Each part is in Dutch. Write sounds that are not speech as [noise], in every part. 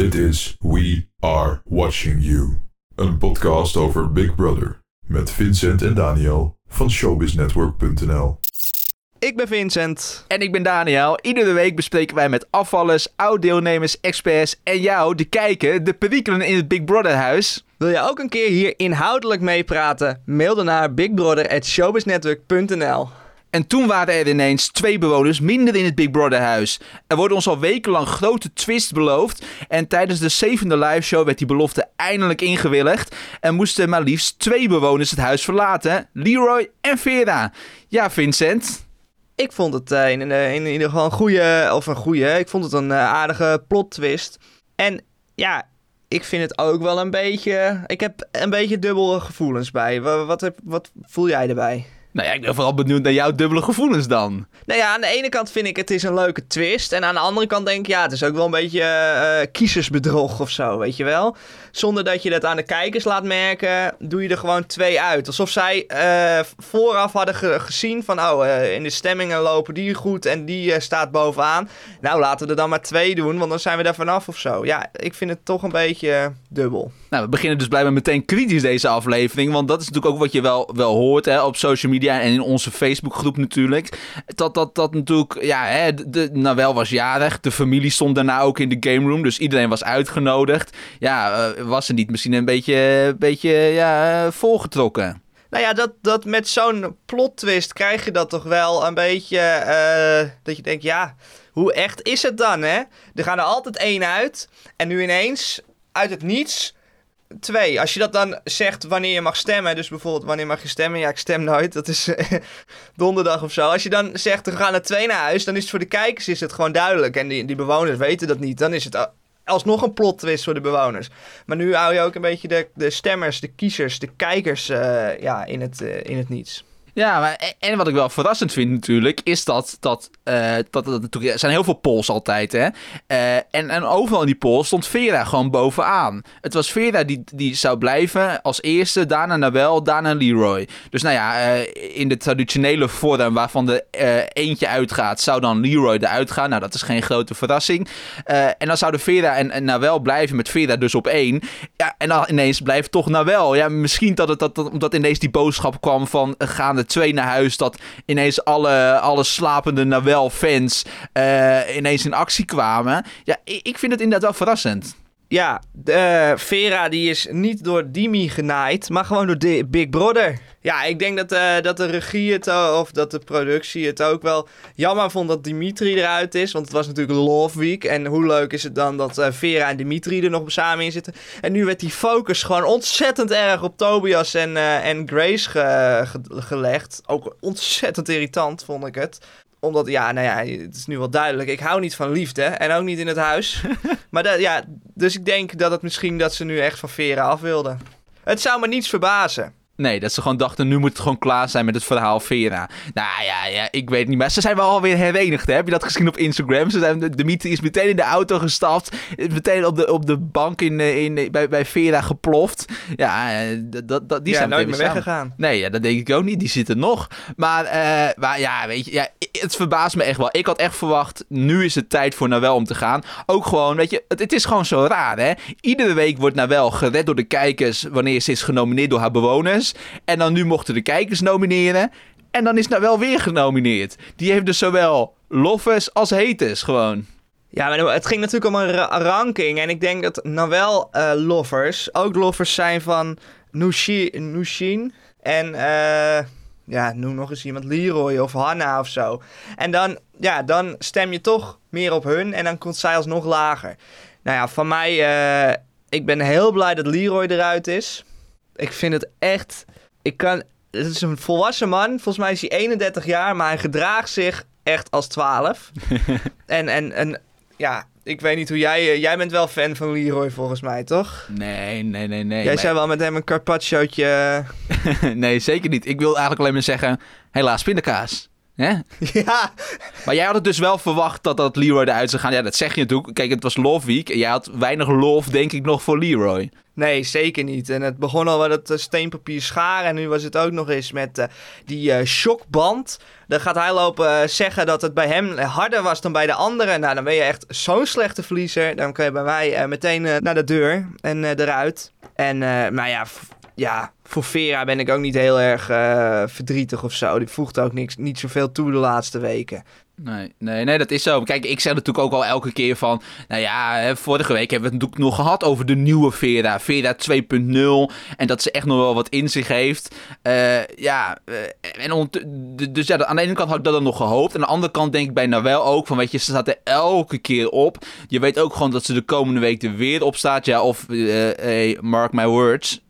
Dit is We Are Watching You, een podcast over Big Brother met Vincent en Daniel van showbiznetwork.nl. Ik ben Vincent. En ik ben Daniel. Iedere week bespreken wij met afvallers, oud-deelnemers, experts en jou, de kijker, de perikelen in het Big Brother huis. Wil je ook een keer hier inhoudelijk meepraten? Mail dan naar bigbrother.showbiznetwork.nl En toen waren er ineens twee bewoners minder in het Big Brother huis. Er worden ons al wekenlang grote twist beloofd. En tijdens de zevende liveshow werd die belofte eindelijk ingewilligd. En moesten maar liefst twee bewoners het huis verlaten: Leroy en Vera. Ja, Vincent. Ik vond het uh, in, in, in, ieder geval een goede, of een goede, ik vond het een uh, aardige plot twist. En ja, ik vind het ook wel een beetje, ik heb een beetje dubbele gevoelens bij. Wat, wat voel jij erbij? Nou ja, ik ben vooral benieuwd naar jouw dubbele gevoelens dan. Nou ja, aan de ene kant vind ik het is een leuke twist. En aan de andere kant denk ik, ja, het is ook wel een beetje uh, kiezersbedrog of zo, weet je wel. Zonder dat je dat aan de kijkers laat merken, doe je er gewoon twee uit. Alsof zij uh, vooraf hadden ge gezien van, oh, uh, in de stemmingen lopen die goed en die staat bovenaan. Nou, laten we er dan maar twee doen, want dan zijn we daar vanaf of zo. Ja, ik vind het toch een beetje dubbel. Nou, we beginnen dus blijkbaar meteen kritisch deze aflevering. Want dat is natuurlijk ook wat je wel, wel hoort hè, op social media en in onze Facebookgroep natuurlijk. Dat dat, dat natuurlijk, ja, hè, de, nou wel was jarig. De familie stond daarna ook in de game room. Dus iedereen was uitgenodigd. Ja, uh, was er niet misschien een beetje, beetje ja, volgetrokken. Nou ja, dat, dat met zo'n plot twist krijg je dat toch wel een beetje. Uh, dat je denkt, ja, hoe echt is het dan, hè? Er gaan er altijd één uit. En nu ineens, uit het niets twee, als je dat dan zegt wanneer je mag stemmen, dus bijvoorbeeld wanneer mag je stemmen, ja ik stem nooit, dat is [laughs] donderdag of zo. Als je dan zegt er gaan er twee naar huis, dan is het voor de kijkers is het gewoon duidelijk en die, die bewoners weten dat niet. Dan is het alsnog een plot twist voor de bewoners. Maar nu hou je ook een beetje de, de stemmers, de kiezers, de kijkers uh, ja, in, het, uh, in het niets. Ja, maar en wat ik wel verrassend vind natuurlijk, is dat, dat, uh, dat, dat er zijn heel veel polls altijd, hè. Uh, en, en overal in die polls stond Vera gewoon bovenaan. Het was Vera die, die zou blijven als eerste, daarna Nabel, daarna Leroy. Dus nou ja, uh, in de traditionele vorm waarvan er eentje uitgaat, zou dan Leroy eruit gaan. Nou, dat is geen grote verrassing. en dan zouden Vera en, Nabel blijven met Vera dus op één. Ja, en dan ineens blijft toch Nabel. Ja, misschien dat het dat, dat, omdat ineens die boodschap kwam van gaan de twee naar huis. Dat ineens alle, alle slapende Nawel-fans uh, ineens in actie kwamen. Ja, ik, ik vind het inderdaad wel verrassend. Ja, de, uh, Vera die is niet door Dimi genaaid, maar gewoon door Big Brother. Ja, ik denk dat, uh, dat de regie het, of dat de productie het ook wel jammer vond dat Dimitri eruit is. Want het was natuurlijk Love Week. En hoe leuk is het dan dat uh, Vera en Dimitri er nog samen in zitten. En nu werd die focus gewoon ontzettend erg op Tobias en, en Grace ge ge gelegd. Ook ontzettend irritant vond ik het omdat, ja, nou ja, het is nu wel duidelijk. Ik hou niet van liefde en ook niet in het huis. [laughs] maar dat, ja, dus ik denk dat het misschien dat ze nu echt van Vera af wilden. Het zou me niets verbazen. Nee, dat ze gewoon dachten, nu moet het gewoon klaar zijn met het verhaal Vera. Nou ja, ja ik weet niet, maar ze zijn wel alweer herenigd. Hè? Heb je dat gezien op Instagram? Ze zijn, Dimitri is meteen in de auto gestapt. Meteen op de, op de bank in, in, bij, bij Vera geploft. Ja, dat, dat, die ja, zijn nooit meer weggegaan. Nee, ja, dat denk ik ook niet. Die zitten nog. Maar, uh, maar ja, weet je, ja, het verbaast me echt wel. Ik had echt verwacht, nu is het tijd voor Nawel om te gaan. Ook gewoon, weet je, het, is gewoon zo raar, hè? Iedere week wordt Nawel gered door de kijkers wanneer ze is genomineerd door haar bewoners. En dan nu mochten de kijkers nomineren. En dan is nou wel weer genomineerd. Die heeft dus zowel loffers als haters gewoon. Ja, maar het ging natuurlijk om een ra ranking. En ik denk dat nou wel uh, loffers ook loffers zijn van Nushin. En uh, ja, noem nog eens iemand Leroy of Hanna of zo. En dan, ja, dan stem je toch meer op hun. En dan komt zij alsnog lager. Nou ja, van mij... Uh, ik ben heel blij dat Leroy eruit is. Ik vind het echt. Ik kan. Het is een volwassen man. Volgens mij is hij 31 jaar, maar hij gedraagt zich echt als 12. [laughs] en, en, en ja, ik weet niet hoe jij... Jij bent wel fan van Leroy volgens mij, toch? Nee, nee, nee, nee. Jij maar... zou wel met hem een carpacciootje... [laughs] nee, zeker niet. Ik wil eigenlijk alleen maar zeggen... Helaas, pindakaas. Hè? [laughs] Ja, Maar jij had het dus wel verwacht dat dat Leroy eruit zou gaan. Ja, dat zeg je natuurlijk. Kijk, het was Love Week. En jij had weinig love, denk ik, nog voor Leroy. nee, zeker niet. En het begon al met het eh, steenpapier scharen. En nu was het ook nog eens met eh, die eh, shockband. Dan gaat hij lopen zeggen dat het bij hem harder was dan bij de anderen. Nou, dan ben je echt zo'n slechte verliezer. Dan kun je bij mij meteen naar de deur en eruit. En, nou ja, ja, voor Vera ben ik ook niet heel erg eh, verdrietig of zo. Die voegt ook niks, niet zoveel toe de laatste weken. Nee, nee, nee, dat is zo. Kijk, ik zeg natuurlijk ook al elke keer van... Nou ja, vorige week hebben we het natuurlijk nog gehad over de nieuwe Vera. Vera 2.0. En dat ze echt nog wel wat in zich heeft. Eh, ja, eh, en dus ja, aan de ene kant had ik dat dan nog gehoopt. Aan de andere kant denk ik bij Nawel ook van... Weet je, ze staat er elke keer op. Je weet ook gewoon dat ze de komende week er weer op staat. Ja, of, eh, hey, mark my words.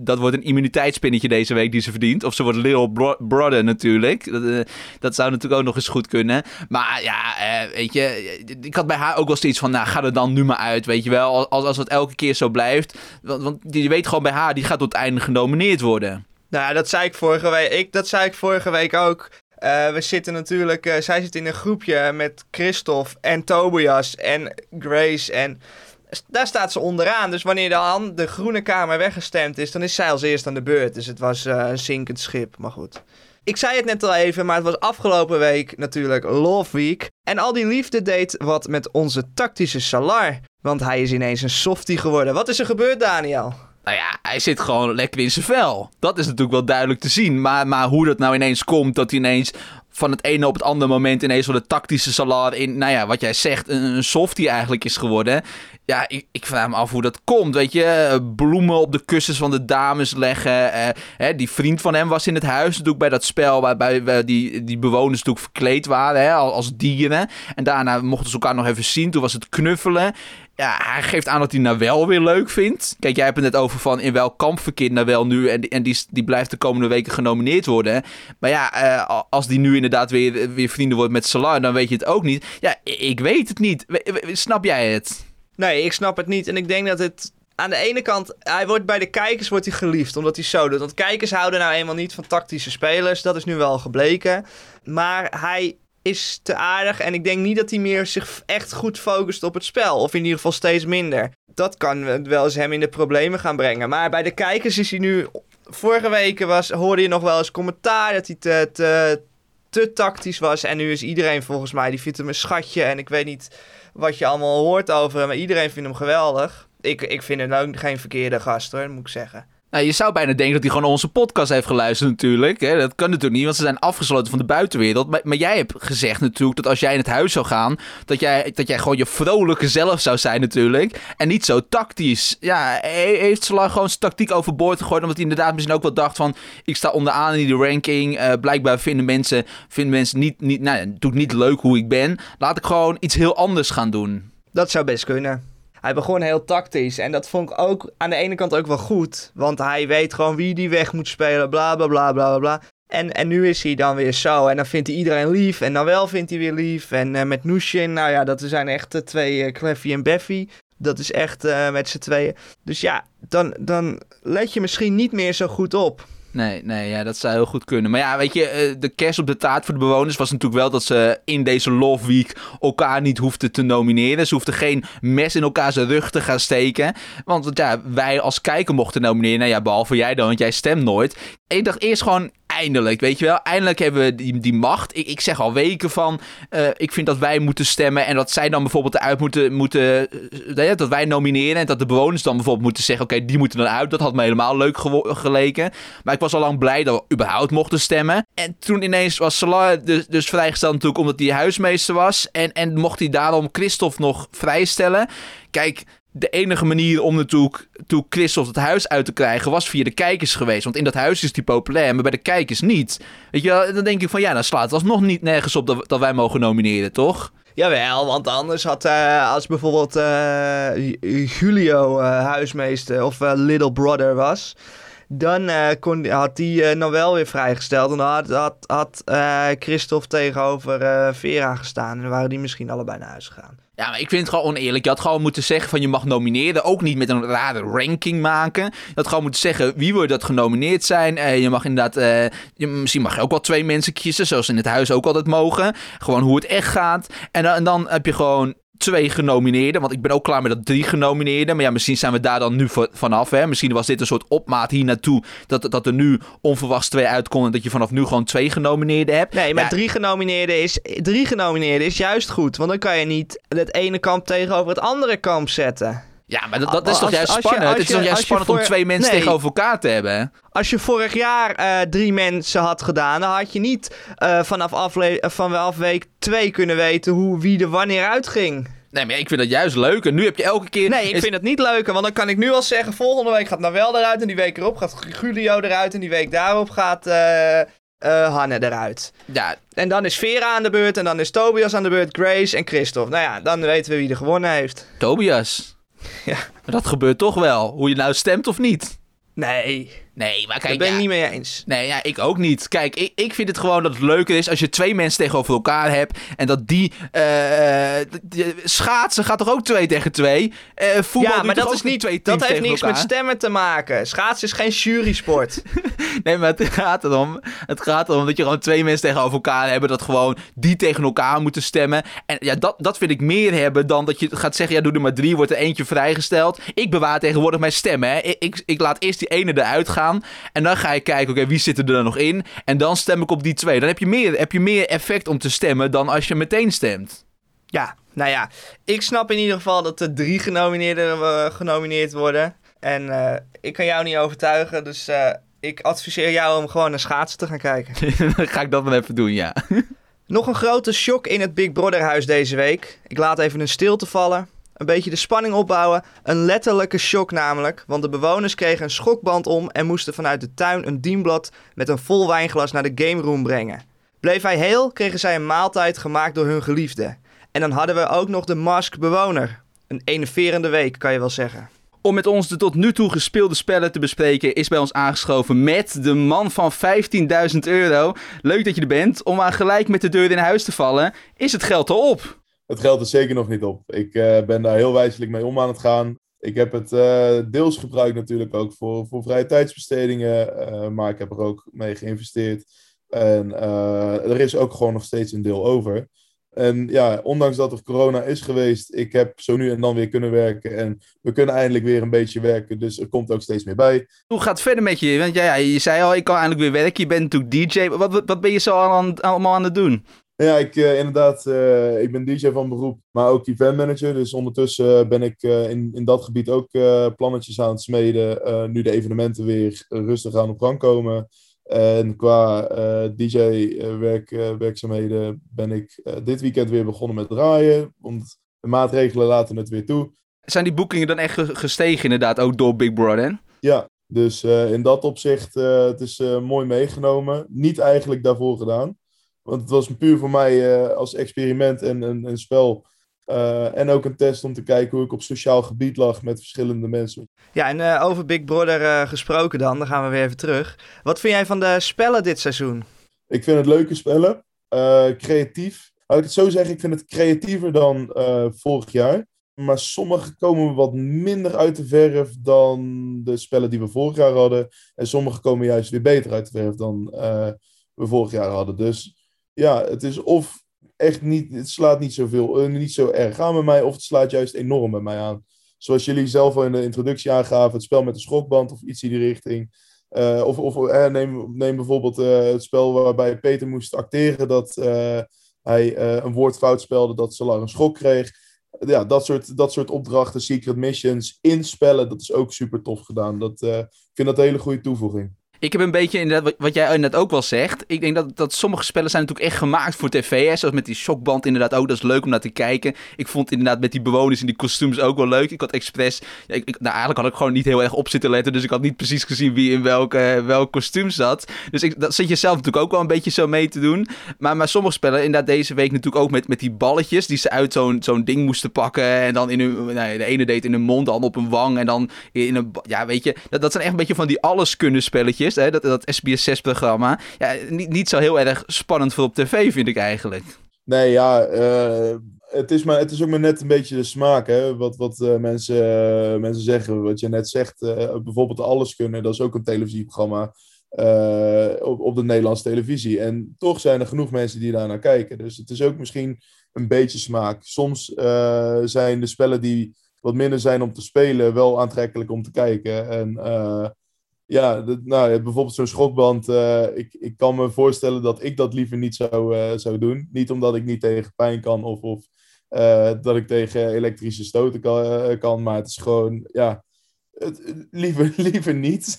dat wordt een immuniteitspinnetje deze week die ze verdient. Of ze wordt Little bro- Brother natuurlijk. Dat, dat zou natuurlijk ook nog eens goed kunnen. Maar ja, eh, weet je, ik had bij haar ook wel steeds van, nou, ga er dan nu maar uit, weet je wel. Als, als het elke keer zo blijft. Want, want je weet gewoon bij haar, die gaat tot het einde genomineerd worden. Nou, dat zei ik vorige week. Ik, dat zei ik vorige week ook. Eh, we zitten natuurlijk, eh, zij zit in een groepje met Christophe en Tobias en Grace en daar staat ze onderaan. Dus wanneer dan de groene kamer weggestemd is, dan is zij als eerst aan de beurt. Dus het was een zinkend schip, maar goed. Ik zei het net al even, maar het was afgelopen week natuurlijk Love Week. En al die liefde deed wat met onze tactische Salar. Want hij is ineens een softie geworden. Wat is er gebeurd, Daniel? Nou ja, hij zit gewoon lekker in zijn vel. Dat is natuurlijk wel duidelijk te zien. Maar, maar hoe dat nou ineens komt, dat hij ineens van het ene op het andere moment ineens van de tactische salar in, nou ja, wat jij zegt, een, softie eigenlijk is geworden. Ja, ik, ik vraag me af hoe dat komt, weet je. Eh, Bloemen op de kussens van de dames leggen. eh, hè, die vriend van hem was in het huis natuurlijk bij dat spel waarbij die, die bewoners natuurlijk verkleed waren hè, al- als dieren. En daarna mochten ze elkaar nog even zien. Toen was het knuffelen. Ja, hij geeft aan dat hij Nawel weer leuk vindt. Kijk, jij hebt het net over van in welk kamp verkeert Nawel nu. En, en die, die blijft de komende weken genomineerd worden. Maar ja, eh, als die nu inderdaad weer, weer vrienden wordt met Salah, dan weet je het ook niet. Ja, ik weet het niet. Snap jij het? Nee, ik snap het niet. En ik denk dat het aan de ene kant, hij wordt bij de kijkers wordt hij geliefd, omdat hij zo doet. Want kijkers houden nou eenmaal niet van tactische spelers. Dat is nu wel gebleken. Maar hij is te aardig en ik denk niet dat hij meer zich echt goed focust op het spel. Of in ieder geval steeds minder. Dat kan wel eens hem in de problemen gaan brengen. Maar bij de kijkers is hij nu... Vorige weken was, hoorde je nog wel eens commentaar dat hij te, te, te tactisch was. En nu is iedereen volgens mij, die vindt hem een schatje. En ik weet niet wat je allemaal hoort over hem. Maar iedereen vindt hem geweldig. Ik, ik vind hem ook geen verkeerde gast hoor, moet ik zeggen. Nou, je zou bijna denken dat hij gewoon onze podcast heeft geluisterd natuurlijk. Hè? Dat kan natuurlijk niet, want ze zijn afgesloten van de buitenwereld. Maar, maar jij hebt gezegd natuurlijk dat als jij in het huis zou gaan... Dat jij, dat jij gewoon je vrolijke zelf zou zijn natuurlijk. En niet zo tactisch. Ja, he- heeft Salah gewoon zijn tactiek overboord gegooid... omdat hij inderdaad misschien ook wel dacht van... ik sta onderaan in die ranking. Eh, blijkbaar vinden mensen, vinden mensen niet, niet, nou, doet niet leuk hoe ik ben. Laat ik gewoon iets heel anders gaan doen. Dat zou best kunnen. Hij begon heel tactisch. En dat vond ik ook aan de ene kant ook wel goed. Want hij weet gewoon wie die weg moet spelen. Bla bla bla bla bla. En, en nu is hij dan weer zo. En dan vindt hij iedereen lief. En dan wel vindt hij weer lief. En eh, met Nushin, nou ja, dat zijn echt de twee uh, en Beffy. Dat is echt met z'n tweeën. Dus ja, dan, dan let je misschien niet meer zo goed op. Nee, nee, ja, dat zou heel goed kunnen. Maar ja, weet je, eh, de kerst op de taart voor de bewoners was natuurlijk wel dat ze in deze Love Week elkaar niet hoefden te nomineren. Ze hoefden geen mes in elkaar zijn rug te gaan steken. Want ja, wij als kijker mochten nomineren. Nou ja, behalve jij dan, want jij stemt nooit. Ik dacht eerst gewoon, eindelijk, weet je wel. Eindelijk hebben we die, die macht. Ik, ik zeg al weken van, uh, ik vind dat wij moeten stemmen en dat zij dan bijvoorbeeld eruit moeten, moeten uh, dat wij nomineren en dat de bewoners dan bijvoorbeeld moeten zeggen, oké, die moeten eruit. Dat had me helemaal leuk geleken. Maar ik was al lang blij dat we überhaupt mochten stemmen. En toen ineens was Salah dus, dus vrijgesteld natuurlijk omdat hij huismeester was. En, en mocht hij daarom Christophe nog vrijstellen. Kijk, de enige manier om natuurlijk Christophe het huis uit te krijgen was via de kijkers geweest. Want in dat huis is hij populair, maar bij de kijkers niet. Weet je dan denk ik van ja, dan slaat het alsnog niet nergens op dat, dat wij mogen nomineren, toch? Jawel, want anders had uh, als bijvoorbeeld uh, Julio uh, huismeester of Little Brother was, dan kon, had hij nou wel weer vrijgesteld. En dan had, had, had Christophe tegenover Vera gestaan. En dan waren die misschien allebei naar huis gegaan. Ja, maar ik vind het gewoon oneerlijk. Je had gewoon moeten zeggen van je mag nomineren. Ook niet met een rare ranking maken. Je had gewoon moeten zeggen wie wil dat genomineerd zijn. Uh, je mag inderdaad... Uh, misschien mag je ook wel twee mensen kiezen. Zoals in het huis ook altijd mogen. Gewoon hoe het echt gaat. En en dan heb je gewoon twee genomineerden. Want ik ben ook klaar met dat drie genomineerden. Maar ja, misschien zijn we daar dan nu vanaf. Hè? Misschien was dit een soort opmaat hier naartoe. Dat, dat er nu onverwachts twee uitkomen. En dat je vanaf nu gewoon twee genomineerden hebt. Nee, maar drie, genomineerden is, drie genomineerden is juist goed. Want dan kan je niet het ene kamp tegenover het andere kamp zetten. Ja, maar dat, dat is toch juist spannend? het is toch juist spannend om twee mensen tegenover elkaar te hebben? Als je vorig jaar uh, drie mensen had gedaan, dan had je niet uh, vanaf, afle vanaf week twee kunnen weten hoe, wie er wanneer uitging. Nee, maar ik vind dat juist leuk. En nu heb je elke keer... Nee, ik vind het niet leuk. Want dan kan ik nu al zeggen... Volgende week gaat Nawel eruit. En die week erop gaat Julio eruit. En die week daarop gaat uh, uh, Hanne eruit. Ja. En dan is Vera aan de beurt. En dan is Tobias aan de beurt. Grace en Christophe. Nou ja, dan weten we wie er gewonnen heeft. Tobias? Ja. Maar dat gebeurt toch wel. Hoe je nou stemt of niet. Nee. Nee, maar kijk... Ik ben het niet mee eens. Nee, ja, ik ook niet. Kijk, ik, ik vind het gewoon dat het leuker is als je twee mensen tegenover elkaar hebt. En dat die... Uh, schaatsen gaat toch ook twee tegen twee? Uh, voetbal ja, maar dat is niet... Twee dat heeft niks met stemmen te maken. Schaatsen is geen jury-sport. [laughs] nee, maar het gaat erom... Het gaat erom dat je gewoon twee mensen tegenover elkaar hebt. Dat gewoon die tegen elkaar moeten stemmen. En ja, dat, dat vind ik meer hebben dan dat je gaat zeggen... Ja, doe er maar drie, wordt er eentje vrijgesteld. Ik bewaar tegenwoordig mijn stemmen, hè. Ik, ik, ik laat eerst die ene eruit gaan. En dan ga je kijken, oké, wie zit er dan nog in? En dan stem ik op die twee. Dan heb je, meer, heb je meer effect om te stemmen dan als je meteen stemt. Ja, nou ja, ik snap in ieder geval dat er drie genomineerden uh, genomineerd worden. En uh, ik kan jou niet overtuigen, dus uh, ik adviseer jou om gewoon naar schaatsen te gaan kijken. [laughs] dan ga ik dat dan even doen, ja. Nog een grote shock in het Big Brother huis deze week. Ik laat even een stilte vallen een beetje de spanning opbouwen. Een letterlijke shock namelijk, want de bewoners kregen een schokband om en moesten vanuit de tuin een dienblad met een vol wijnglas naar de game room brengen. Bleef hij heel, kregen zij een maaltijd gemaakt door hun geliefde. En dan hadden we ook nog de Mask bewoner. Een enerverende week, kan je wel zeggen. Om met ons de tot nu toe gespeelde spellen te bespreken, is bij ons aangeschoven met de man van 15.000 euro. Leuk dat je er bent. Om aan gelijk met de deur in huis te vallen, is het geld erop het geld is zeker nog niet op. Ik uh, ben daar heel wijselijk mee om aan het gaan. Ik heb het uh, deels gebruikt natuurlijk ook voor, voor vrije tijdsbestedingen, uh, maar ik heb er ook mee geïnvesteerd. En er is ook gewoon nog steeds een deel over. En ja, ondanks dat er corona is geweest, ik heb zo nu en dan weer kunnen werken. En we kunnen eindelijk weer een beetje werken, dus er komt ook steeds meer bij. Hoe gaat het verder met je? Want ja, je zei al, ik kan eindelijk weer werken. Je bent natuurlijk DJ. Wat, wat ben je zo allemaal aan het doen? Ja, ik, uh, inderdaad, uh, ik ben DJ van beroep, maar ook event manager. Dus ondertussen ben ik in, in dat gebied ook plannetjes aan het smeden. nu de evenementen weer rustig aan op gang komen. En qua DJ-werkzaamheden ben ik dit weekend weer begonnen met draaien. Want de maatregelen laten het weer toe. Zijn die boekingen dan echt gestegen inderdaad, ook door Big Brother? Ja, dus in dat opzicht, het is mooi meegenomen. Niet eigenlijk daarvoor gedaan. Want het was puur voor mij uh, als experiment en een, spel. Uh, en ook een test om te kijken hoe ik op sociaal gebied lag met verschillende mensen. Ja, en uh, over Big Brother gesproken dan, dan gaan we weer even terug. Wat vind jij van de spellen dit seizoen? Ik vind het leuke spellen. creatief. Laat ik het zo zeggen, ik vind het creatiever dan vorig jaar. Maar sommige komen wat minder uit de verf dan de spellen die we vorig jaar hadden. En sommige komen juist weer beter uit de verf dan we vorig jaar hadden. Dus ja, het is of echt niet, het slaat niet, zoveel, uh, niet zo erg aan bij mij, of het slaat juist enorm bij mij aan. Zoals jullie zelf al in de introductie aangaven, het spel met de schokband of iets in die richting. Uh, of of uh, neem, neem bijvoorbeeld het spel waarbij Peter moest acteren dat hij een woord fout spelde, dat Solar een schok kreeg. Ja, dat soort, dat soort opdrachten, secret missions, inspellen, dat is ook super tof gedaan. Dat, ik vind dat een hele goede toevoeging. Ik heb een beetje inderdaad, wat jij net ook wel zegt. Ik denk dat, dat sommige spellen zijn natuurlijk echt gemaakt voor tv. Zoals met die shockband inderdaad ook. Dat is leuk om naar te kijken. Ik vond inderdaad met die bewoners in die kostuums ook wel leuk. Ik had expres... Ja, ik, nou, eigenlijk had ik gewoon niet heel erg op zitten letten. Dus ik had niet precies gezien wie in welke, welk kostuum zat. Dus ik, dat zit je zelf natuurlijk ook wel een beetje zo mee te doen. Maar, maar sommige spellen, inderdaad deze week natuurlijk ook met, met die balletjes. Die ze uit zo'n zo'n ding moesten pakken. En dan in hun... Nou, de ene deed in hun mond, dan op een wang. En dan in een... Ja, weet je. Dat, dat zijn echt een beetje van die alles kunnen dat, dat SBS 6-programma. Ja, niet, niet zo heel erg spannend voor op tv, vind ik eigenlijk. Nee, ja, uh, het is, maar, het is ook maar net een beetje de smaak, hè? Wat, wat uh, mensen, uh, mensen zeggen. Wat je net zegt, bijvoorbeeld Alles Kunnen, dat is ook een televisieprogramma op, op de Nederlandse televisie. En toch zijn er genoeg mensen die daar naar kijken. Dus het is ook misschien een beetje smaak. Soms zijn de spellen die wat minder zijn om te spelen wel aantrekkelijk om te kijken. En ja, nou, bijvoorbeeld zo'n schokband. ik, ik kan me voorstellen dat ik dat liever niet zou, zou doen. Niet omdat ik niet tegen pijn kan of, of uh, dat ik tegen elektrische stoten kan, kan maar het is gewoon, ja, het, liever, [laughs] liever niet.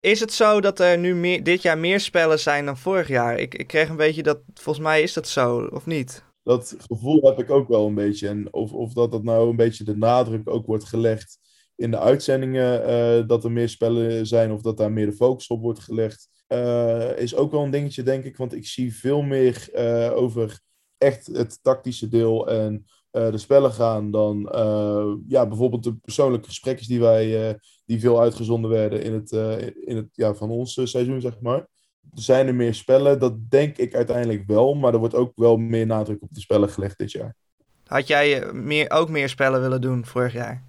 is het zo dat er nu meer, dit jaar meer spellen zijn dan vorig jaar? Ik, ik kreeg een beetje dat, volgens mij is dat zo, of niet? Dat gevoel heb ik ook wel een beetje. En of, of dat dat nou een beetje de nadruk ook wordt gelegd in de uitzendingen, uh, dat er meer spellen zijn of dat daar meer de focus op wordt gelegd, is ook wel een dingetje, denk ik. Want ik zie veel meer over echt het tactische deel en uh, de spellen gaan dan uh, ja, bijvoorbeeld de persoonlijke gesprekken die wij uh, die veel uitgezonden werden in het, in het ja, van ons seizoen, zeg maar. Zijn er meer spellen? Dat denk ik uiteindelijk wel, maar er wordt ook wel meer nadruk op de spellen gelegd dit jaar. Had jij meer, ook meer spellen willen doen vorig jaar?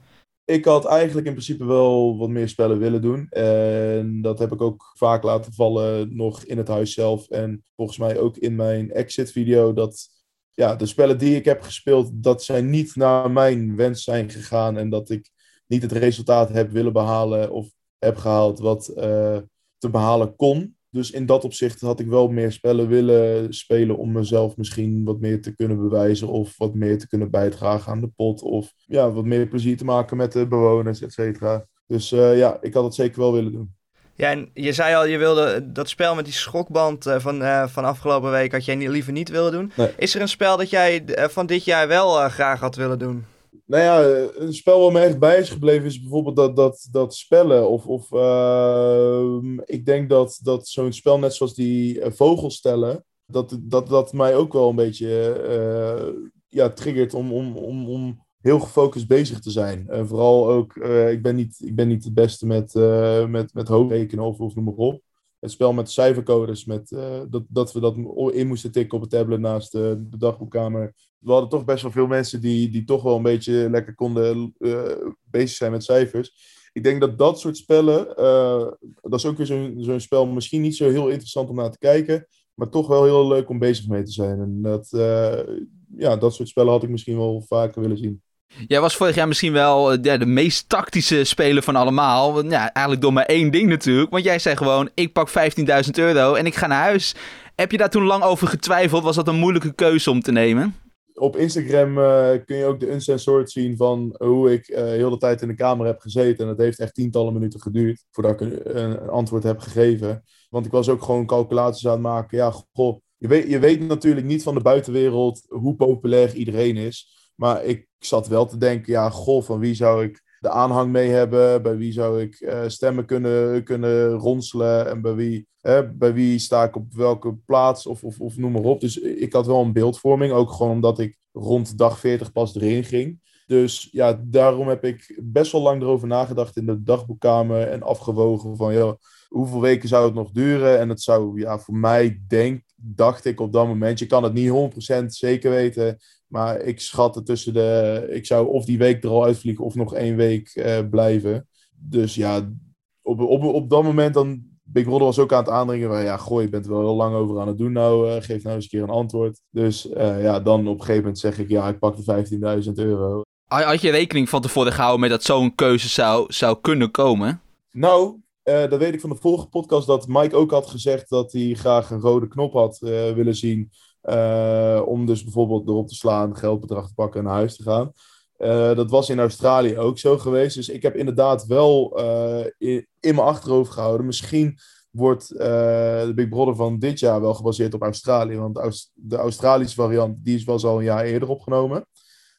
Ik had eigenlijk in principe wel wat meer spellen willen doen. En dat heb ik ook vaak laten vallen nog in het huis zelf. En volgens mij ook in mijn exit video. Dat ja, de spellen die ik heb gespeeld, dat zijn niet naar mijn wens zijn gegaan. En dat ik niet het resultaat heb willen behalen of heb gehaald wat uh, te behalen kon. Dus in dat opzicht had ik wel meer spellen willen spelen om mezelf misschien wat meer te kunnen bewijzen of wat meer te kunnen bijdragen aan de pot of ja, wat meer plezier te maken met de bewoners, et cetera. Dus uh, ja, ik had het zeker wel willen doen. Ja, en je zei al, je wilde dat spel met die schokband uh, van, uh, van afgelopen week had jij niet, liever niet willen doen. Nee. Is er een spel dat jij van dit jaar wel graag had willen doen? Nou ja, een spel wat me echt bij is gebleven is bijvoorbeeld dat, dat, dat spellen. Of, of ehm, ik denk dat, dat zo'n spel net zoals die vogelstellen, dat, dat dat mij ook wel een beetje ja, triggert om, om, om, om heel gefocust bezig te zijn. En vooral ook, uh, ik, ben niet, ik ben niet het beste met, uh, met, met hoofdrekenen of, of noem maar op. Het spel met cijfercodes, met, uh, dat, dat we dat in moesten tikken op het tablet naast de dagboekkamer. We hadden toch best wel veel mensen die, die toch wel een beetje lekker konden bezig zijn met cijfers. Ik denk dat dat soort spellen, dat is ook weer zo'n zo'n spel, misschien niet zo heel interessant om naar te kijken, maar toch wel heel leuk om bezig mee te zijn. En dat, ja, dat soort spellen had ik misschien wel vaker willen zien. Jij was vorig jaar misschien wel de meest tactische speler van allemaal. Ja, eigenlijk door maar één ding natuurlijk. Want jij zei gewoon, ik pak 15.000 euro en ik ga naar huis. Heb je daar toen lang over getwijfeld? Was dat een moeilijke keuze om te nemen? Op Instagram uh, kun je ook de uncensored zien van hoe ik uh, heel de tijd in de kamer heb gezeten. En dat heeft echt tientallen minuten geduurd voordat ik een, een antwoord heb gegeven. Want ik was ook gewoon calculaties aan het maken. Ja, goh, je weet, je weet natuurlijk niet van de buitenwereld hoe populair iedereen is. Maar ik zat wel te denken, ja, goh, van wie zou ik de aanhang mee hebben? Bij wie zou ik uh, stemmen kunnen, kunnen ronselen? En bij wie, bij wie sta ik op welke plaats? Of, of, of noem maar op. Dus ik had wel een beeldvorming. Ook gewoon omdat ik rond dag 40 pas erin ging. Dus ja, daarom heb ik best wel lang erover nagedacht in de dagboekkamer. En afgewogen van, ja, hoeveel weken zou het nog duren? En het zou, ja, voor mij denk, dacht ik op dat moment, je kan het niet 100% zeker weten. Maar ik schatte tussen de. Ik zou of die week er al uitvliegen of nog één week uh, blijven. Dus ja, op, op, op dat moment dan. Big Brother was ook aan het aandringen. Van, ja, gooi, je bent er wel heel lang over aan het doen. Nou, uh, geef nou eens een keer een antwoord. Dus uh, ja, dan op een gegeven moment zeg ik. Ja, ik pak de 15.000 euro. Had je rekening van tevoren gehouden met dat zo'n keuze zou, zou kunnen komen? Nou, uh, dat weet ik van de vorige podcast dat Mike ook had gezegd dat hij graag een rode knop had uh, willen zien. Uh, om dus bijvoorbeeld erop te slaan, geldbedrag te pakken en naar huis te gaan. Dat was in Australië ook zo geweest. Dus ik heb inderdaad wel in, in, mijn achterhoofd gehouden. Misschien wordt de Big Brother van dit jaar wel gebaseerd op Australië. Want de, Aust de Australische variant die is wel al een jaar eerder opgenomen.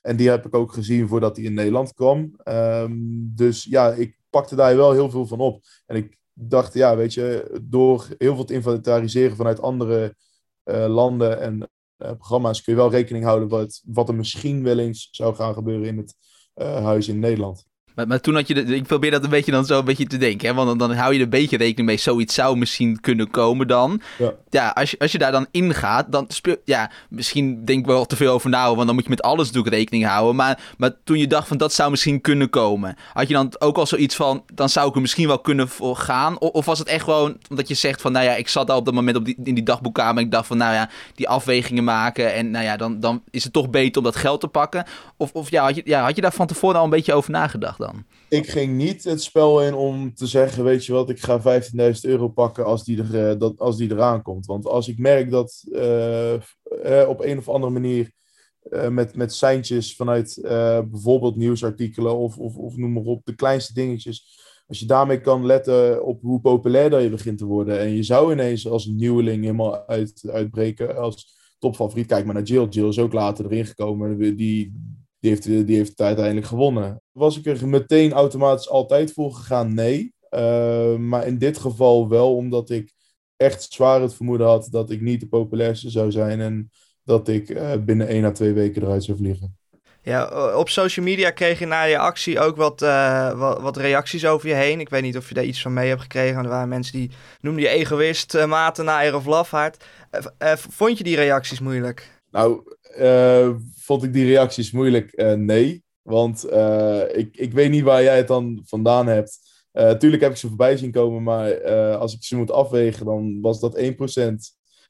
En die heb ik ook gezien voordat die in Nederland kwam. Um, dus ja, ik pakte daar wel heel veel van op. En ik dacht, ja, weet je, door heel veel te inventariseren vanuit andere uh, landen en uh, programma's kun je wel rekening houden wat, wat er misschien wel eens zou gaan gebeuren in het uh, huis in Nederland. Maar, maar toen had je, de, ik probeer dat een beetje dan zo een beetje te denken, hè? want dan, dan hou je er een beetje rekening mee, zoiets zou misschien kunnen komen dan. Ja. Ja, als je, als je daar dan ingaat, dan speel, ja, misschien denk ik wel te veel over na, want dan moet je met alles natuurlijk rekening houden. Maar, maar toen je dacht van dat zou misschien kunnen komen, had je dan ook al zoiets van, dan zou ik er misschien wel kunnen voor gaan? Of, of was het echt gewoon, omdat je zegt van, nou ja, ik zat daar op dat moment op die, in die dagboekkamer en ik dacht van, nou ja, die afwegingen maken en nou ja, dan, dan is het toch beter om dat geld te pakken? Of, of ja, had je, ja, had je daar van tevoren al een beetje over nagedacht dan? Ik ging niet het spel in om te zeggen, weet je wat, ik ga 15.000 euro pakken als die, er, eh, dat, als die eraan komt. Want als ik merk dat eh, eh, op een of andere manier met, met seintjes vanuit bijvoorbeeld nieuwsartikelen of, of, of noem maar op, de kleinste dingetjes. Als je daarmee kan letten op hoe populair dat je begint te worden. En je zou ineens als nieuweling helemaal uit, uitbreken als topfavoriet. Kijk maar naar Jill. Jill is ook later erin gekomen. Die, die, heeft, die heeft uiteindelijk gewonnen. Was ik er meteen automatisch altijd voor gegaan? Nee. Uh, maar in dit geval wel, omdat ik echt zwaar het vermoeden had dat ik niet de populairste zou zijn. En dat ik uh, binnen één à twee weken eruit zou vliegen. Ja, op social media kreeg je na je actie ook wat, uh, wat, wat, reacties over je heen. Ik weet niet of je daar iets van mee hebt gekregen. Er waren mensen die noemden je egoïst, uh, matenaar of lafhart. Uh, vond je die reacties moeilijk? Nou, vond ik die reacties moeilijk? nee. Want ik, ik weet niet waar jij het dan vandaan hebt. tuurlijk heb ik ze voorbij zien komen, maar als ik ze moet afwegen, dan was dat 1%.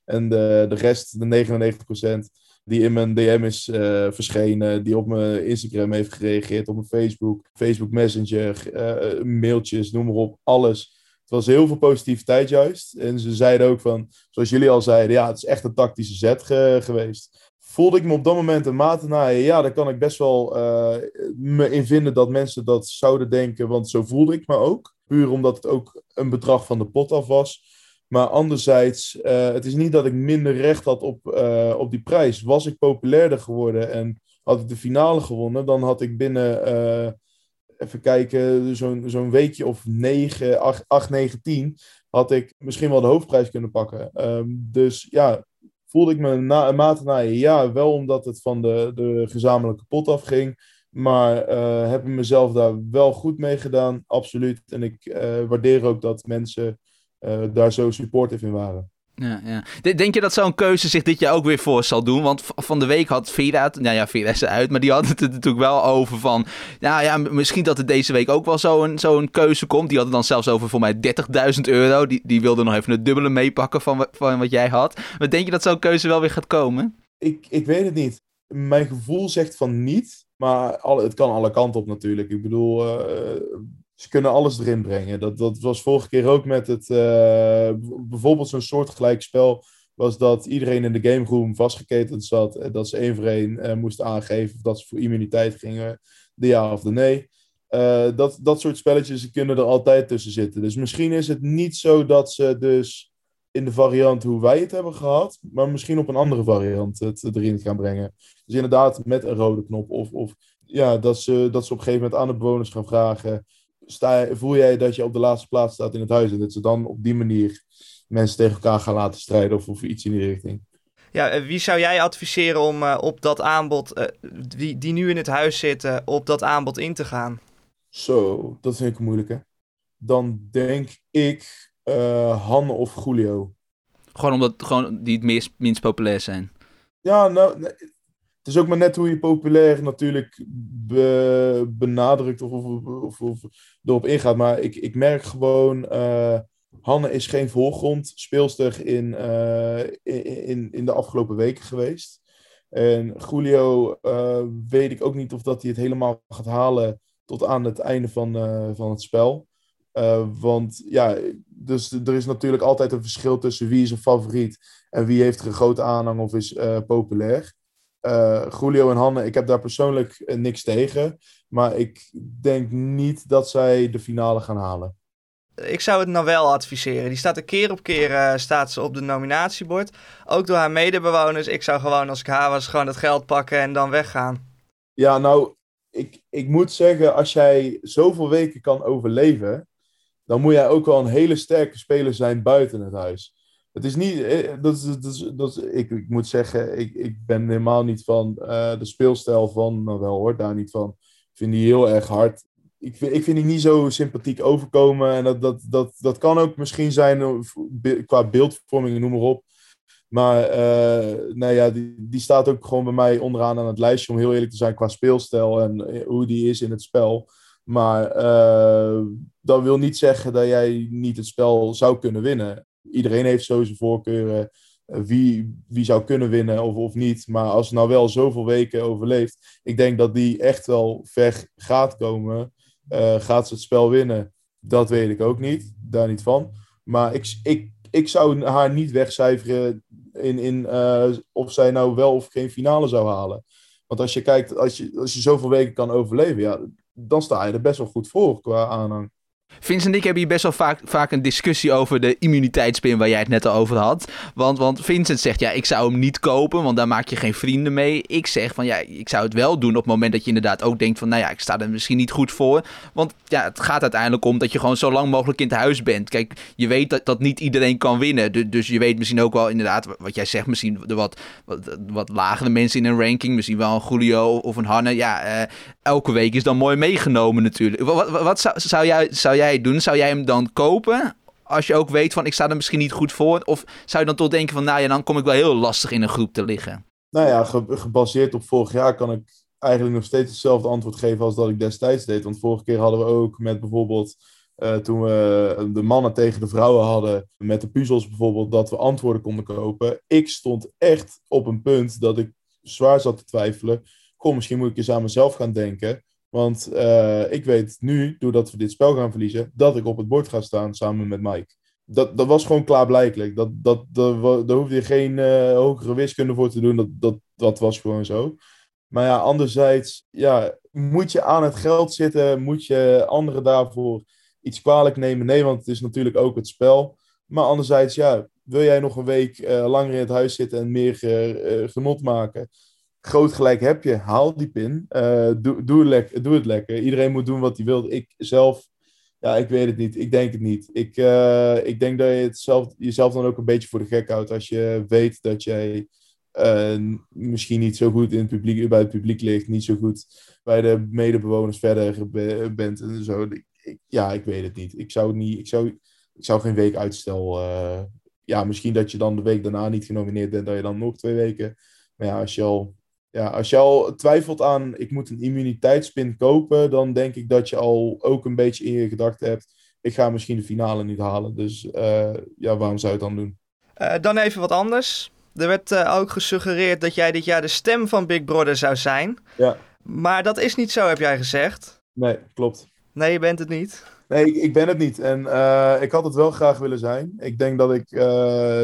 En de, de rest, de 99%, die in mijn DM is uh, verschenen, die op mijn Instagram heeft gereageerd, op mijn Facebook, Facebook Messenger, mailtjes, noem maar op, alles. Het was heel veel positiviteit juist. En ze zeiden ook van, zoals jullie al zeiden, ja, het is echt een tactische zet ge geweest. Voelde ik me op dat moment een mate naaien? Ja, daar kan ik best wel uh, me in vinden dat mensen dat zouden denken, want zo voelde ik me ook. Puur omdat het ook een bedrag van de pot af was. Maar anderzijds, uh, het is niet dat ik minder recht had op, uh, op die prijs. Was ik populairder geworden en had ik de finale gewonnen, dan had ik binnen, even kijken, zo'n zo'n weekje of 9, 8, 8, 9, 10, had ik misschien wel de hoofdprijs kunnen pakken. Um, dus ja, voelde ik me na, een mate naaien? Ja, wel omdat het van de, de gezamenlijke pot afging. Maar uh, heb ik mezelf daar wel goed mee gedaan, absoluut. En ik uh, waardeer ook dat mensen uh, daar zo supportive in waren. Ja, ja. Denk je dat zo'n keuze zich dit jaar ook weer voor zal doen? Want van de week had Vera het, nou ja, Vera is eruit, maar die had het er natuurlijk wel over van, nou ja, misschien dat er deze week ook wel zo'n zo'n keuze komt. Die had het dan zelfs over voor mij 30.000 euro. Die, die wilde nog even het dubbele meepakken van, van wat jij had. Maar denk je dat zo'n keuze wel weer gaat komen? Ik, ik weet het niet. Mijn gevoel zegt van niet, maar het kan alle kanten op natuurlijk. Ik bedoel, uh, ze kunnen alles erin brengen. Dat, dat was vorige keer ook met het. Uh, bijvoorbeeld zo'n soortgelijk spel. Was dat iedereen in de gameroom vastgeketend zat. En dat ze één voor één uh, moesten aangeven. Of dat ze voor immuniteit gingen. De ja of de nee. Dat, dat soort spelletjes kunnen er altijd tussen zitten. Dus misschien is het niet zo dat ze dus in de variant hoe wij het hebben gehad. Maar misschien op een andere variant het erin gaan brengen. Dus inderdaad met een rode knop. Of, of ja, dat, ze, dat ze op een gegeven moment aan de bewoners gaan vragen sta, voel jij dat je op de laatste plaats staat in het huis. En dat ze dan op die manier mensen tegen elkaar gaan laten strijden of, of iets in die richting. Ja, wie zou jij adviseren om uh, op dat aanbod, uh, die, die nu in het huis zitten, op dat aanbod in te gaan? Zo, dat vind ik moeilijk hè. Dan denk ik uh, Han of Julio. Gewoon omdat gewoon die het meest, minst populair zijn. Ja, nou, het is ook maar net hoe je populair natuurlijk be, benadrukt of, of, of, erop ingaat. Maar ik, ik merk gewoon, uh, Hanne is geen voorgrond speelster in, uh, in, in de afgelopen weken geweest. En Julio uh, weet ik ook niet of dat hij het helemaal gaat halen tot aan het einde van, van het spel. want ja, dus er is natuurlijk altijd een verschil tussen wie is een favoriet en wie heeft er een grote aanhang of is populair. Uh, Julio en Hanne, ik heb daar persoonlijk uh, niks tegen. Maar ik denk niet dat zij de finale gaan halen. Ik zou het nou wel adviseren. Die staat er keer op keer uh, staat ze op de nominatiebord. Ook door haar medebewoners. Ik zou gewoon, als ik haar was, gewoon het geld pakken en dan weggaan. Ja, nou, ik, ik moet zeggen, als jij zoveel weken kan overleven, dan moet jij ook wel een hele sterke speler zijn buiten het huis. Het is niet, dat is, dat is, dat is, ik, ik moet zeggen, ik, ik ben helemaal niet van uh, de speelstijl van, nou wel hoor, daar niet van. Ik vind die heel erg hard. ik, vind- ik vind die niet zo sympathiek overkomen. En dat, dat, dat, dat kan ook misschien zijn eh, qua beeldvorming, noem maar op. Maar eh, nou ja, die, die staat ook gewoon bij mij onderaan aan het lijstje, om heel eerlijk te zijn, qua speelstijl en eh, hoe die is in het spel. Maar eh, dat wil niet zeggen dat jij niet het spel zou kunnen winnen. Iedereen heeft zo zijn voorkeuren eh, wie, wie zou kunnen winnen of, of niet. Maar als het nou wel zoveel weken overleeft, ik denk dat die echt wel ver gaat komen. Eh, gaat ze het spel winnen? Dat weet ik ook niet, daar niet van. Maar ik, ik, ik zou haar niet wegcijferen in, in eh, of zij nou wel of geen finale zou halen. Want als je kijkt, als je, als je zoveel weken kan overleven, ja, dan sta je er best wel goed voor qua aanhang. Vince en ik hebben hier best wel vaak, vaak een discussie over de immuniteitspin waar jij het net al over had. Want, want Vincent zegt, ja, ik zou hem niet kopen, want daar maak je geen vrienden mee. Ik zeg van, ja, ik zou het wel doen op het moment dat je inderdaad ook denkt van, nou ja, ik sta er misschien niet goed voor. Want ja, het gaat uiteindelijk om dat je gewoon zo lang mogelijk in het huis bent. Kijk, je weet dat, dat niet iedereen kan winnen. Du- dus je weet misschien ook wel inderdaad, wat jij zegt, misschien de wat, wat, lagere mensen in een ranking. Misschien wel een Julio of een Hanne. Ja, eh, elke week is dan mooi meegenomen natuurlijk. Wat, wat, wat zou, zou, jij, zou jij doen? Zou jij hem dan kopen? Als je ook weet van ik sta er misschien niet goed voor. Of zou je dan toch denken van nou ja, dan kom ik wel heel lastig in een groep te liggen. Nou ja, ge- gebaseerd op vorig jaar kan ik eigenlijk nog steeds hetzelfde antwoord geven als dat ik destijds deed. Want vorige keer hadden we ook met bijvoorbeeld, eh, toen we de mannen tegen de vrouwen hadden, met de puzzels bijvoorbeeld, dat we antwoorden konden kopen. Ik stond echt op een punt dat ik zwaar zat te twijfelen. Goh, misschien moet ik eens aan mezelf gaan denken. Want eh, ik weet nu, doordat we dit spel gaan verliezen, dat ik op het bord ga staan samen met Mike. Dat, dat was gewoon klaarblijkelijk. Dat, dat, dat, daar hoefde je geen eh, hogere wiskunde voor te doen. Dat, dat, dat was gewoon zo. Maar ja, anderzijds, ja, moet je aan het geld zitten? Moet je anderen daarvoor iets kwalijk nemen? Nee, want het is natuurlijk ook het spel. Maar anderzijds, ja, wil jij nog een week eh, langer in het huis zitten en meer genot maken? Groot gelijk heb je. Haal die pin. Eh, doe, doe, het lek- doe het lekker. Iedereen moet doen wat hij wil. Ik zelf, ja, ik weet het niet. Ik denk het niet. Ik, eh, ik denk dat je het zelf, jezelf dan ook een beetje voor de gek houdt als je weet dat jij eh, misschien niet zo goed in het publiek, bij het publiek ligt, niet zo goed bij de medebewoners verder be- bent en zo. Ja, ik weet het niet. Ik zou, niet, ik zou, ik zou geen week uitstel. ja, misschien dat je dan de week daarna niet genomineerd bent, dat je dan nog twee weken. Maar ja, als je al, ja, als je al twijfelt aan ik moet een immuniteitspin kopen, dan denk ik dat je al ook een beetje in je gedachten hebt. Ik ga misschien de finale niet halen. Dus eh, ja, waarom zou je het dan doen? Eh, dan even wat anders. Er werd eh, ook gesuggereerd dat jij dit jaar de stem van Big Brother zou zijn. Ja. Maar dat is niet zo, heb jij gezegd. Nee, klopt. Nee, je bent het niet. Nee, ik, ik ben het niet. En ik had het wel graag willen zijn. Ik denk dat ik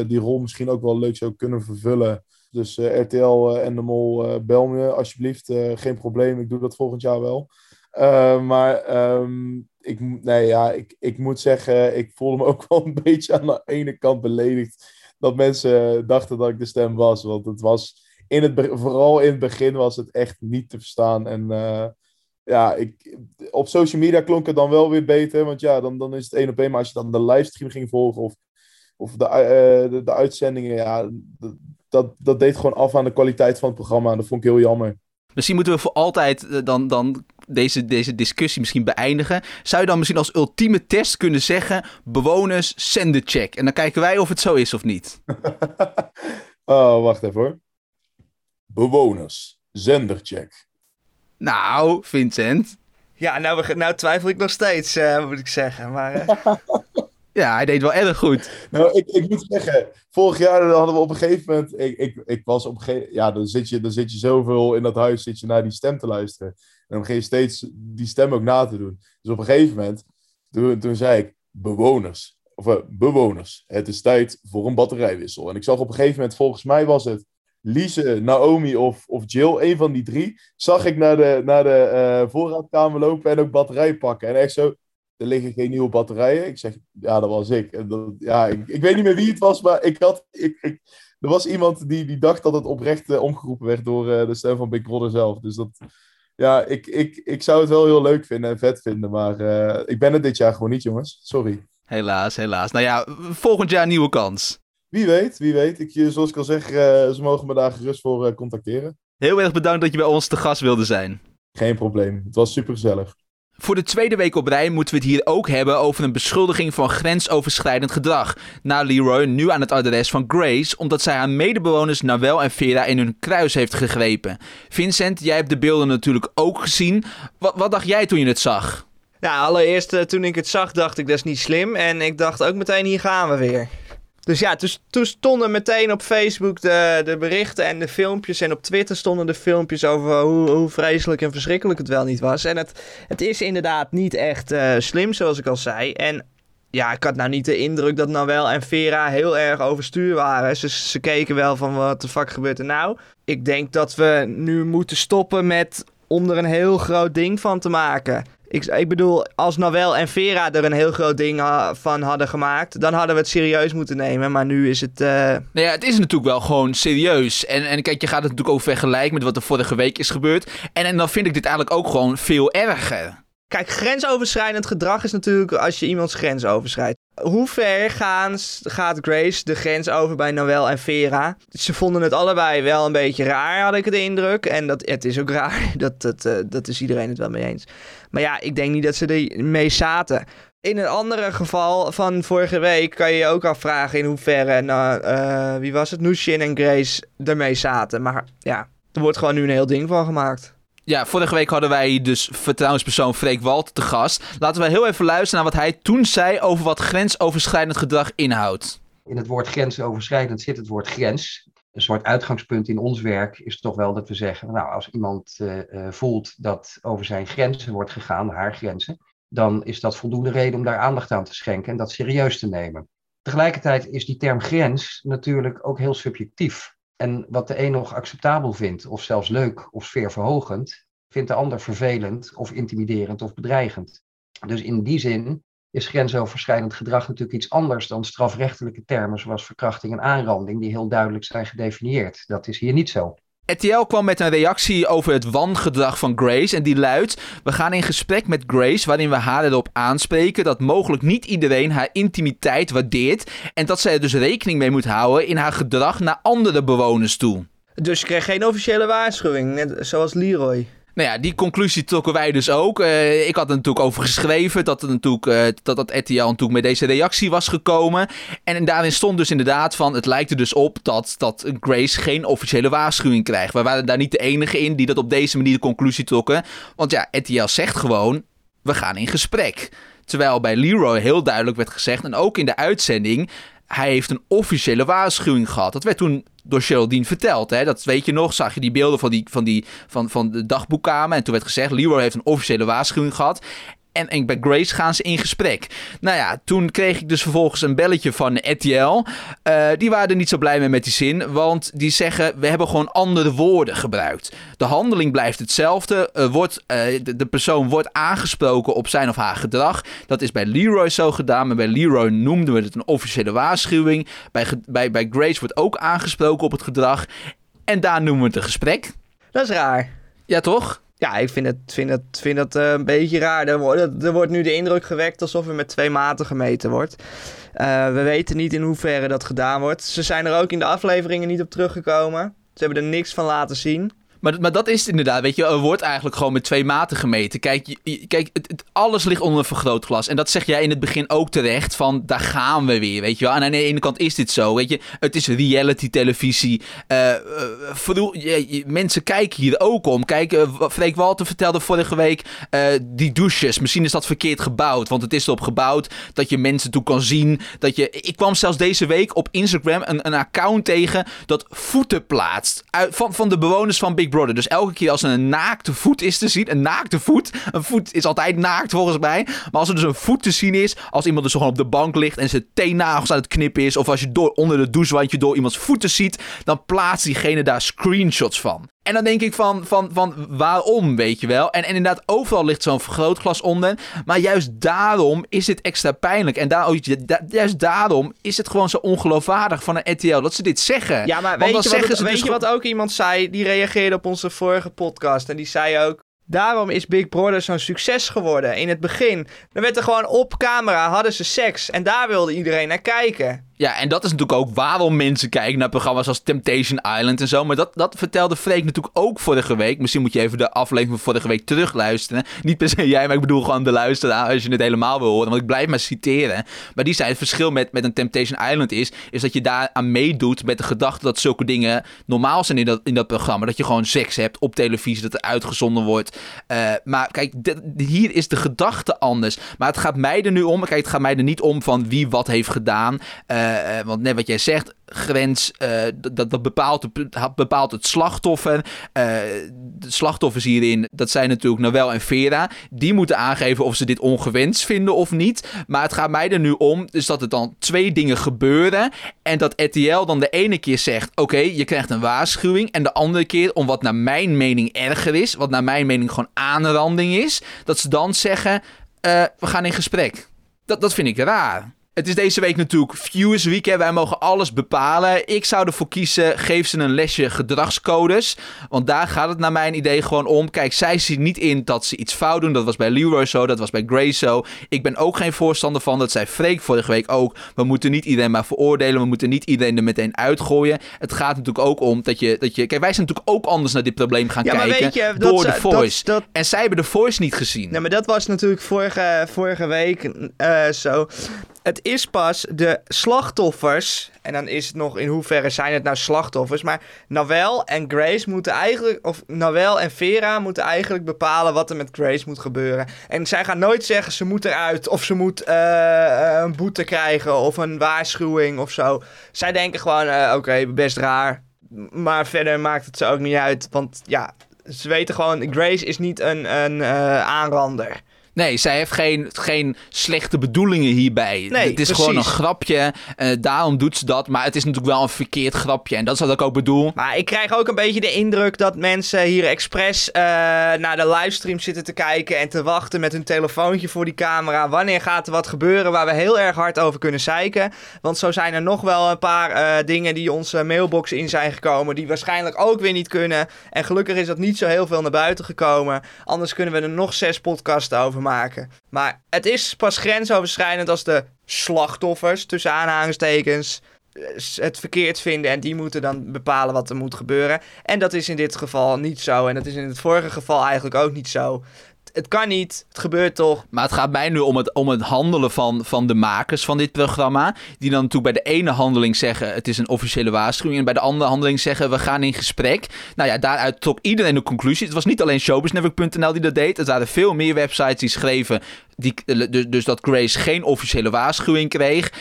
die rol misschien ook wel leuk zou kunnen vervullen. Dus eh, RTL eh, en de Mol, eh, bel me alsjeblieft. Geen probleem, ik doe dat volgend jaar wel. Maar ehm, ik, nee, ja, ik, ik moet zeggen, ik voelde me [laughs] ook wel een beetje aan de ene kant beledigd. Dat mensen dachten dat ik de stem was. Want het was, in het, vooral in het begin was het echt niet te verstaan. En ja, ik, op social media klonk het dan wel weer beter. Want ja, dan, dan is het één op één. Maar als je dan de livestream ging volgen of, of de, de, de uitzendingen, ja, dat, dat, deed gewoon af aan de kwaliteit van het programma. En dat vond ik heel jammer. Misschien moeten we voor altijd eh, dan, dan deze, deze discussie misschien beëindigen. Zou je dan misschien als ultieme test kunnen zeggen: bewoners, send de check. En dan kijken wij of het zo is of niet. [laughs] oh, wacht even hoor. Bewoners, zendercheck. Nou, Vincent. Ja, nou, we- nou twijfel ik nog steeds, eh, moet ik zeggen. Maar eh, [laughs] Ja, hij deed wel erg goed. Nou, ik, ik moet zeggen, vorig jaar hadden we op een gegeven moment. Ik, ik, ik was op een gegeven Ja, dan zit, je, dan zit je zoveel in dat huis, zit je naar die stem te luisteren. En dan begin je steeds die stem ook na te doen. Dus op een gegeven moment, toen, toen zei ik: bewoners. Of eh, bewoners, het is tijd voor een batterijwissel. En ik zag op een gegeven moment, volgens mij was het Lise, Naomi of, of Jill, een van die drie, zag ik naar de, naar de eh, voorraadkamer lopen en ook batterij pakken. En echt zo, er liggen geen nieuwe batterijen. Ik zeg, ja, dat was ik. En dat, ja, ik, ik weet niet meer wie het was, maar ik had, ik, ik, er was iemand die, die dacht dat het oprecht eh, omgeroepen werd door eh, de stem van Big Brother zelf. Dus dat, ja, ik, ik, ik zou het wel heel leuk vinden en vet vinden, maar eh, ik ben het dit jaar gewoon niet, jongens. Sorry. Helaas, helaas. Nou ja, volgend jaar nieuwe kans. Wie weet, wie weet. Ik, zoals ik al zeg, ze mogen me daar gerust voor contacteren. Heel erg bedankt dat je bij ons te gast wilde zijn. Geen probleem. Het was super gezellig. Voor de tweede week op rij moeten we het hier ook hebben over een beschuldiging van grensoverschrijdend gedrag. Na Leroy nu aan het adres van Grace, omdat zij haar medebewoners Nawel en Vera in hun kruis heeft gegrepen. Vincent, jij hebt de beelden natuurlijk ook gezien. Wat, wat dacht jij toen je het zag? Ja, allereerst uh, toen ik het zag dacht ik dat is niet slim. En ik dacht ook meteen hier gaan we weer. Dus ja, dus, toen stonden meteen op Facebook de, de berichten en de filmpjes. En op Twitter stonden de filmpjes over hoe, hoe vreselijk en verschrikkelijk het wel niet was. En het, het is inderdaad niet echt uh, slim, zoals ik al zei. En ja, ik had nou niet de indruk dat Noël en Vera heel erg overstuur waren. Ze, ze keken wel van wat de fuck gebeurt er nou. Ik denk dat we nu moeten stoppen met om er een heel groot ding van te maken. Ik, ik bedoel, als Noël en Vera er een heel groot ding ha van hadden gemaakt, dan hadden we het serieus moeten nemen. Maar nu is het. Uh... Nou ja, het is natuurlijk wel gewoon serieus. En, en kijk, je gaat het natuurlijk ook vergelijken met wat er vorige week is gebeurd. En, en dan vind ik dit eigenlijk ook gewoon veel erger. Kijk, grensoverschrijdend gedrag is natuurlijk als je iemands grens overschrijdt. Hoe ver gaat Grace de grens over bij Noël en Vera? Ze vonden het allebei wel een beetje raar, had ik de indruk. En dat, het is ook raar, [laughs] dat, dat, uh, dat is iedereen het wel mee eens. Maar ja, ik denk niet dat ze ermee zaten. In een andere geval van vorige week kan je je ook afvragen in hoeverre, nou, uh, wie was het, Nushin en Grace ermee zaten. Maar ja, er wordt gewoon nu een heel ding van gemaakt. Ja, vorige week hadden wij dus vertrouwenspersoon Freek Walt te gast. Laten we heel even luisteren naar wat hij toen zei over wat grensoverschrijdend gedrag inhoudt. In het woord grensoverschrijdend zit het woord grens. Een soort uitgangspunt in ons werk is toch wel dat we zeggen, nou als iemand uh, uh, voelt dat over zijn grenzen wordt gegaan, haar grenzen, dan is dat voldoende reden om daar aandacht aan te schenken en dat serieus te nemen. Tegelijkertijd is die term grens natuurlijk ook heel subjectief. En wat de een nog acceptabel vindt, of zelfs leuk of sfeerverhogend, vindt de ander vervelend of intimiderend of bedreigend. Dus in die zin is grensoverschrijdend gedrag natuurlijk iets anders dan strafrechtelijke termen zoals verkrachting en aanranding, die heel duidelijk zijn gedefinieerd. Dat is hier niet zo. RTL kwam met een reactie over het wangedrag van Grace en die luidt: We gaan in gesprek met Grace waarin we haar erop aanspreken dat mogelijk niet iedereen haar intimiteit waardeert en dat zij er dus rekening mee moet houden in haar gedrag naar andere bewoners toe. Dus je kreeg geen officiële waarschuwing, net zoals Leroy. Nou ja, die conclusie trokken wij dus ook. Uh, ik had er natuurlijk over geschreven dat, het natuurlijk, uh, dat dat RTL natuurlijk met deze reactie was gekomen. En daarin stond dus inderdaad van, het lijkt er dus op dat, dat Grace geen officiële waarschuwing krijgt. We waren daar niet de enige in die dat op deze manier de conclusie trokken. Want ja, RTL zegt gewoon, we gaan in gesprek. Terwijl bij Leroy heel duidelijk werd gezegd, en ook in de uitzending, hij heeft een officiële waarschuwing gehad. Dat werd toen door Geraldine verteld. Hè? Dat weet je nog, zag je die beelden van, die, van, die, van, van de dagboekkamer. En toen werd gezegd, Leroy heeft een officiële waarschuwing gehad. En, en bij Grace gaan ze in gesprek. Nou ja, toen kreeg ik dus vervolgens een belletje van RTL. Uh, die waren er niet zo blij mee met die zin. Want die zeggen, we hebben gewoon andere woorden gebruikt. De handeling blijft hetzelfde. Uh, wordt, uh, de, de, persoon wordt aangesproken op zijn of haar gedrag. Dat is bij Leroy zo gedaan. Maar bij Leroy noemden we het een officiële waarschuwing. Bij, bij, bij Grace wordt ook aangesproken op het gedrag. En daar noemen we het een gesprek. Dat is raar. Ja, toch? Ja, ik vind het, vind het, vind het uh, een beetje raar. Er wordt, er wordt nu de indruk gewekt alsof er met twee maten gemeten wordt. Uh, we weten niet in hoeverre dat gedaan wordt. Ze zijn er ook in de afleveringen niet op teruggekomen. Ze hebben er niks van laten zien. Maar, maar dat is inderdaad, weet je. Er wordt eigenlijk gewoon met twee maten gemeten. Kijk, je, kijk het, alles ligt onder een vergrootglas. En dat zeg jij in het begin ook terecht, van daar gaan we weer, weet je wel. En aan de ene kant is dit zo, weet je. Het is reality televisie. Uh, uh, mensen kijken hier ook om. Kijk, uh, Freek Walter vertelde vorige week die douches. Misschien is dat verkeerd gebouwd, want het is erop gebouwd dat je mensen toe kan zien. Dat je... Ik kwam zelfs deze week op Instagram een, een account tegen dat voeten plaatst. Uit, van, van de bewoners van Big Dus elke keer als er een naakte voet is te zien, een naakte voet, een voet is altijd naakt volgens mij. Maar als er dus een voet te zien is, als iemand dus gewoon op de bank ligt en zijn teennagels aan het knippen is, of als je door, onder de douchewandje door iemands voeten ziet, dan plaatst diegene daar screenshots van. En dan denk ik van, van, van waarom, weet je wel? En, en inderdaad, overal ligt zo'n vergrootglas onder. Maar juist daarom is het extra pijnlijk. En daar, juist daarom is het gewoon zo ongeloofwaardig van een RTL dat ze dit zeggen. Ja, maar weet, je wat, weet dus je wat ook iemand zei? Die reageerde op onze vorige podcast. En die zei ook, Daarom is Big Brother zo'n succes geworden. In het begin. Dan werd er gewoon op camera, hadden ze seks. En daar wilde iedereen naar kijken. Ja, en dat is natuurlijk ook waarom mensen kijken naar programma's als Temptation Island en zo. Maar dat, dat vertelde Freek natuurlijk ook vorige week. Misschien moet je even de aflevering van vorige week terugluisteren. Niet per se jij, maar ik bedoel gewoon de luisteraar als je het helemaal wil horen. Want ik blijf maar citeren. Maar die zei het verschil met, met een Temptation Island is, is dat je daar aan meedoet met de gedachte dat zulke dingen normaal zijn in dat, in dat programma. Dat je gewoon seks hebt op televisie, dat er uitgezonden wordt. Uh, maar kijk, hier is de gedachte anders. Maar het gaat mij er nu om. Kijk, het gaat mij er niet om van wie wat heeft gedaan. Uh, uh, want net wat jij zegt, grens, uh, dat, dat bepaalt, bepaalt het slachtoffer. De slachtoffers hierin, dat zijn natuurlijk Noël en Vera. Die moeten aangeven of ze dit ongewenst vinden of niet. Maar het gaat mij er nu om, dus dat er dan twee dingen gebeuren. En dat RTL dan de ene keer zegt, oké, je krijgt een waarschuwing. En de andere keer, om wat naar mijn mening erger is, wat naar mijn mening gewoon aanranding is, dat ze dan zeggen, we gaan in gesprek. Dat, dat vind ik raar. Het is deze week natuurlijk Viewers Week. Hè. Wij mogen alles bepalen. Ik zou ervoor kiezen, geef ze een lesje gedragscodes. Want daar gaat het naar mijn idee gewoon om. Kijk, zij zien niet in dat ze iets fout doen. Dat was bij Leroy zo, dat was bij Grace zo. Ik ben ook geen voorstander van. Dat zei Freek vorige week ook. We moeten niet iedereen maar veroordelen. We moeten niet iedereen er meteen uitgooien. Het gaat natuurlijk ook om dat je... Dat je kijk, wij zijn natuurlijk ook anders naar dit probleem gaan ja, kijken. Je, door de Voice. Dat, dat... En zij hebben de Voice niet gezien. Nee, maar dat was natuurlijk vorige, vorige week uh, zo het is pas de slachtoffers. En dan is het nog in hoeverre zijn het nou slachtoffers. Maar Nawel en Grace moeten eigenlijk. Of Nawel en Vera moeten eigenlijk bepalen wat er met Grace moet gebeuren. En zij gaan nooit zeggen ze moet eruit. Of ze moet uh, een boete krijgen. Of een waarschuwing of zo. Zij denken gewoon: uh, oké, best raar. Maar verder maakt het ze ook niet uit. Want ja, ze weten gewoon: Grace is niet een, een aanrander. Nee, zij heeft geen, geen slechte bedoelingen hierbij. Nee, het is precies. gewoon een grapje. Uh, daarom doet ze dat. Maar het is natuurlijk wel een verkeerd grapje. En dat is wat ik ook bedoel. Maar ik krijg ook een beetje de indruk dat mensen hier expres uh, naar de livestream zitten te kijken. En te wachten met hun telefoontje voor die camera. Wanneer gaat er wat gebeuren waar we heel erg hard over kunnen zeiken? Want zo zijn er nog wel een paar uh, dingen die onze mailbox in zijn gekomen. Die waarschijnlijk ook weer niet kunnen. En gelukkig is dat niet zo heel veel naar buiten gekomen. Anders kunnen we er nog zes podcasts over maken. Maar het is pas grensoverschrijdend als de slachtoffers, tussen aanhalingstekens, het verkeerd vinden en die moeten dan bepalen wat er moet gebeuren. En dat is in dit geval niet zo. En dat is in het vorige geval eigenlijk ook niet zo. Het kan niet, het gebeurt toch. Maar het gaat mij nu om het, om het handelen van, van de makers van dit programma. Die dan natuurlijk bij de ene handeling zeggen: het is een officiële waarschuwing. En bij de andere handeling zeggen: we gaan in gesprek. Nou ja, daaruit trok iedereen de conclusie. Het was niet alleen showbiznetwork.nl die dat deed. Het waren veel meer websites die schreven. Die, dus, dus dat Grace geen officiële waarschuwing kreeg.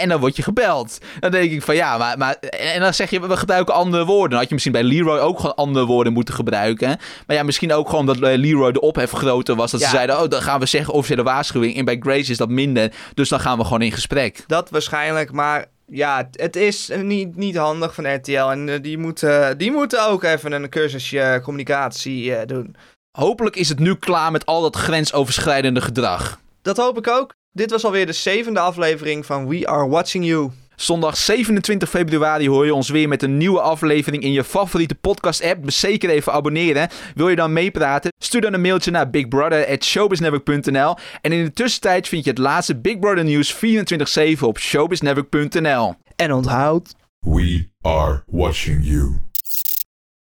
En dan word je gebeld. Dan denk ik van ja, maar, maar. En dan zeg je, we gebruiken andere woorden. Dan had je misschien bij Leroy ook gewoon andere woorden moeten gebruiken. Maar ja, misschien ook gewoon dat Leroy de ophef groter was. Dat Ja. ze zeiden, oh, dan gaan we zeggen officiële waarschuwing. En bij Grace is dat minder. Dus dan gaan we gewoon in gesprek. Dat waarschijnlijk, maar ja, het is niet, niet handig van RTL. En eh, die, moeten, die moeten ook even een cursusje communicatie eh, doen. Hopelijk is het nu klaar met al dat grensoverschrijdende gedrag. Dat hoop ik ook. Dit was alweer de zevende aflevering van We Are Watching You. Zondag 27 februari hoor je ons weer met een nieuwe aflevering in je favoriete podcast-app. Dus zeker even abonneren. Wil je dan meepraten? Stuur dan een mailtje naar bigbrother.showbiznetwork.nl En in de tussentijd vind je het laatste Big Brother nieuws 24-7 op showbiznetwork.nl En onthoud... We are watching you.